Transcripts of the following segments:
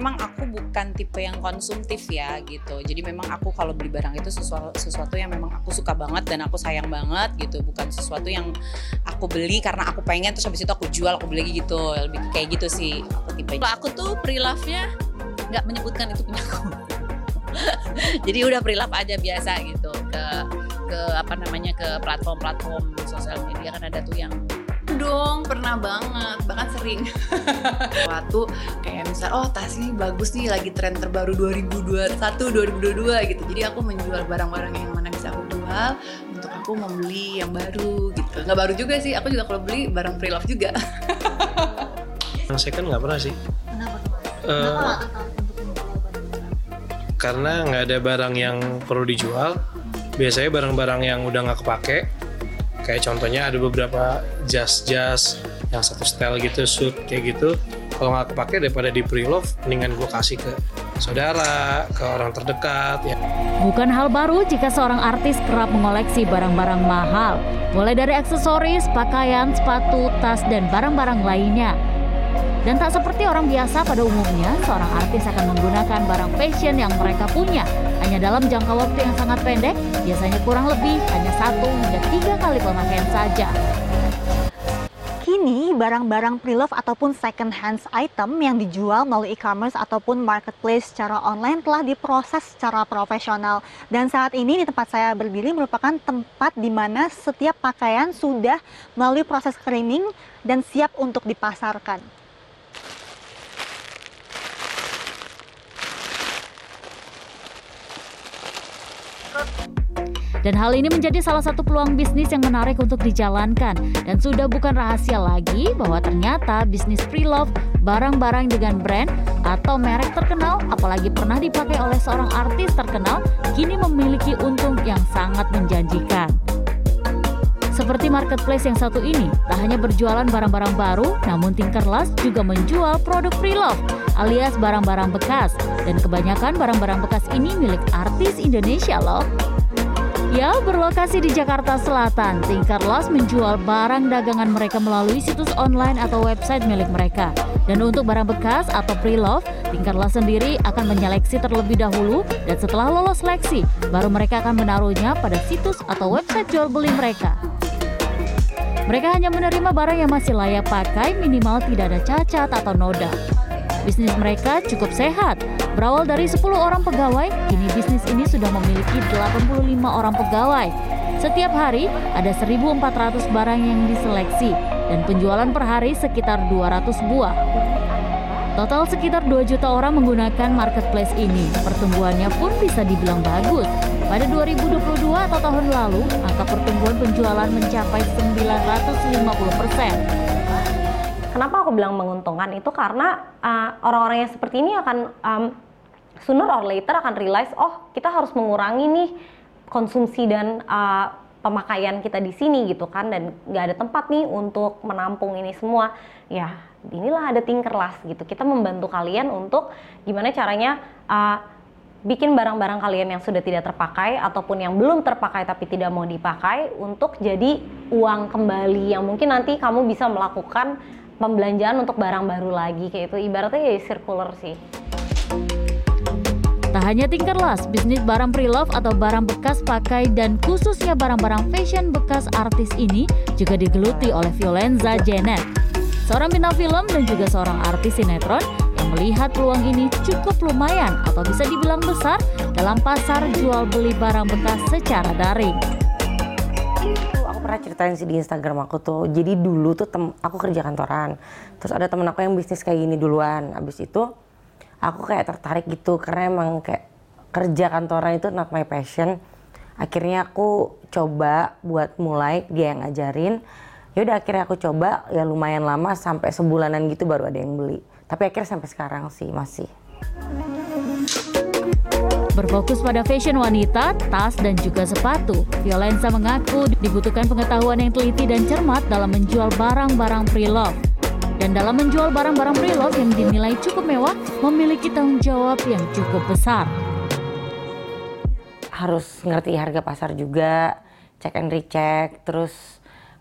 memang aku bukan tipe yang konsumtif ya gitu. Jadi memang aku kalau beli barang itu sesuatu sesuatu yang memang aku suka banget dan aku sayang banget gitu. Bukan sesuatu yang aku beli karena aku pengen terus habis itu aku jual aku beli gitu. Lebih kayak gitu sih aku tipe. Kalau aku tuh pre-love-nya nggak menyebutkan itu punya aku. Jadi udah pre-love aja biasa gitu ke ke apa namanya ke platform-platform sosial media kan ada tuh yang dong pernah banget bahkan sering. Waktu kayak misal oh tas ini bagus nih lagi tren terbaru 2021 2022 gitu. Jadi aku menjual barang-barang yang mana bisa aku jual untuk aku membeli yang baru gitu. Nggak baru juga sih aku juga kalau beli barang pre love juga. Yang second nggak pernah sih. Uh, karena nggak ada barang yang perlu dijual. Biasanya barang-barang yang udah nggak kepake kayak contohnya ada beberapa jas-jas yang satu style gitu suit kayak gitu. Kalau nggak kepake daripada di pre-love mendingan gue kasih ke saudara ke orang terdekat ya. Bukan hal baru jika seorang artis kerap mengoleksi barang-barang mahal. Mulai dari aksesoris pakaian sepatu tas dan barang-barang lainnya. Dan tak seperti orang biasa pada umumnya, seorang artis akan menggunakan barang fashion yang mereka punya hanya dalam jangka waktu yang sangat pendek, biasanya kurang lebih hanya satu hingga tiga kali pemakaian saja. Kini, barang-barang pre-love ataupun second hand item yang dijual melalui e-commerce ataupun marketplace secara online telah diproses secara profesional. Dan saat ini di tempat saya berdiri merupakan tempat di mana setiap pakaian sudah melalui proses cleaning dan siap untuk dipasarkan. Dan hal ini menjadi salah satu peluang bisnis yang menarik untuk dijalankan. Dan sudah bukan rahasia lagi bahwa ternyata bisnis pre-love barang-barang dengan brand atau merek terkenal, apalagi pernah dipakai oleh seorang artis terkenal, kini memiliki untung yang sangat menjanjikan. Seperti marketplace yang satu ini, tak hanya berjualan barang-barang baru, namun Tinkerlust juga menjual produk pre-love alias barang-barang bekas. Dan kebanyakan barang-barang bekas ini milik artis Indonesia loh. Ya, berlokasi di Jakarta Selatan, Tinkerlust menjual barang dagangan mereka melalui situs online atau website milik mereka. Dan untuk barang bekas atau pre-love, Tinkerlust sendiri akan menyeleksi terlebih dahulu dan setelah lolos seleksi, baru mereka akan menaruhnya pada situs atau website jual beli mereka. Mereka hanya menerima barang yang masih layak pakai minimal tidak ada cacat atau noda. Bisnis mereka cukup sehat. Berawal dari 10 orang pegawai, kini bisnis ini sudah memiliki 85 orang pegawai. Setiap hari ada 1.400 barang yang diseleksi dan penjualan per hari sekitar 200 buah. Total sekitar 2 juta orang menggunakan marketplace ini. Pertumbuhannya pun bisa dibilang bagus. Pada 2022 atau tahun lalu, angka pertumbuhan penjualan mencapai 950 persen. Kenapa aku bilang menguntungkan? Itu karena uh, orang-orang yang seperti ini akan um, sooner or later akan realize oh kita harus mengurangi nih konsumsi dan uh, pemakaian kita di sini gitu kan. Dan nggak ada tempat nih untuk menampung ini semua. Ya inilah ada Tinkerlust gitu. Kita membantu kalian untuk gimana caranya uh, bikin barang-barang kalian yang sudah tidak terpakai ataupun yang belum terpakai tapi tidak mau dipakai untuk jadi uang kembali yang mungkin nanti kamu bisa melakukan pembelanjaan untuk barang baru lagi kayak itu ibaratnya ya circular sih. Tak hanya Tinkerlust, bisnis barang pre-love atau barang bekas pakai dan khususnya barang-barang fashion bekas artis ini juga digeluti oleh Violenza Janet. Seorang bintang film dan juga seorang artis sinetron yang melihat peluang ini cukup lumayan atau bisa dibilang besar dalam pasar jual beli barang bekas secara daring pernah ceritain sih di Instagram aku tuh. Jadi dulu tuh tem aku kerja kantoran. Terus ada temen aku yang bisnis kayak gini duluan. Abis itu aku kayak tertarik gitu karena emang kayak kerja kantoran itu not my passion. Akhirnya aku coba buat mulai dia yang ngajarin. Ya udah akhirnya aku coba ya lumayan lama sampai sebulanan gitu baru ada yang beli. Tapi akhirnya sampai sekarang sih masih. Berfokus pada fashion wanita, tas, dan juga sepatu, Violenza mengaku dibutuhkan pengetahuan yang teliti dan cermat dalam menjual barang-barang pre-love. Dan dalam menjual barang-barang pre-love yang dinilai cukup mewah, memiliki tanggung jawab yang cukup besar. Harus ngerti harga pasar juga, cek and recheck, terus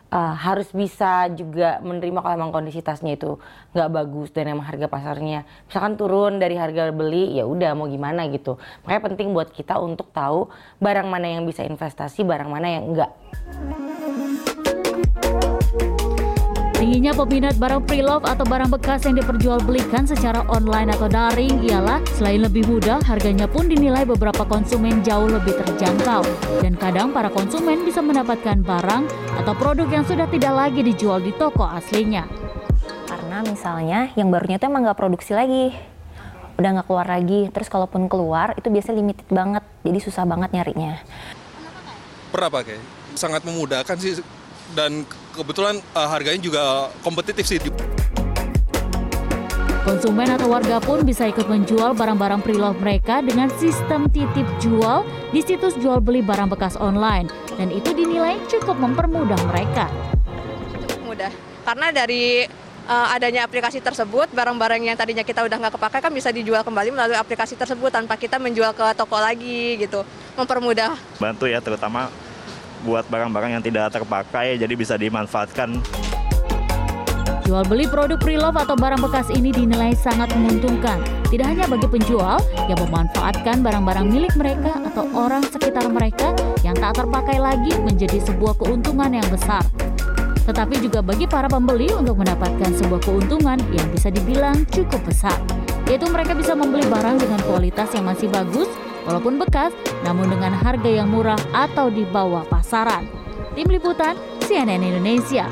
uh, harus bisa juga menerima kalau emang kondisi tasnya itu nggak bagus dan emang harga pasarnya misalkan turun dari harga beli ya udah mau gimana gitu. Makanya penting buat kita untuk tahu barang mana yang bisa investasi barang mana yang enggak Tingginya peminat barang pre-love atau barang bekas yang diperjualbelikan secara online atau daring ialah selain lebih mudah, harganya pun dinilai beberapa konsumen jauh lebih terjangkau. Dan kadang para konsumen bisa mendapatkan barang atau produk yang sudah tidak lagi dijual di toko aslinya. Karena misalnya yang barunya itu emang nggak produksi lagi, udah nggak keluar lagi. Terus kalaupun keluar itu biasanya limited banget, jadi susah banget nyarinya. Pernah pakai, sangat memudahkan sih dan kebetulan uh, harganya juga kompetitif sih. Konsumen atau warga pun bisa ikut menjual barang-barang pre-love mereka dengan sistem titip jual di situs jual beli barang bekas online dan itu dinilai cukup mempermudah mereka. Cukup mudah karena dari uh, adanya aplikasi tersebut barang-barang yang tadinya kita udah nggak kepakai kan bisa dijual kembali melalui aplikasi tersebut tanpa kita menjual ke toko lagi gitu mempermudah. Bantu ya terutama buat barang-barang yang tidak terpakai jadi bisa dimanfaatkan. Jual beli produk pre-love atau barang bekas ini dinilai sangat menguntungkan. Tidak hanya bagi penjual yang memanfaatkan barang-barang milik mereka atau orang sekitar mereka yang tak terpakai lagi menjadi sebuah keuntungan yang besar. Tetapi juga bagi para pembeli untuk mendapatkan sebuah keuntungan yang bisa dibilang cukup besar. Yaitu mereka bisa membeli barang dengan kualitas yang masih bagus walaupun bekas, namun dengan harga yang murah atau di bawah pasaran. Tim Liputan CNN Indonesia.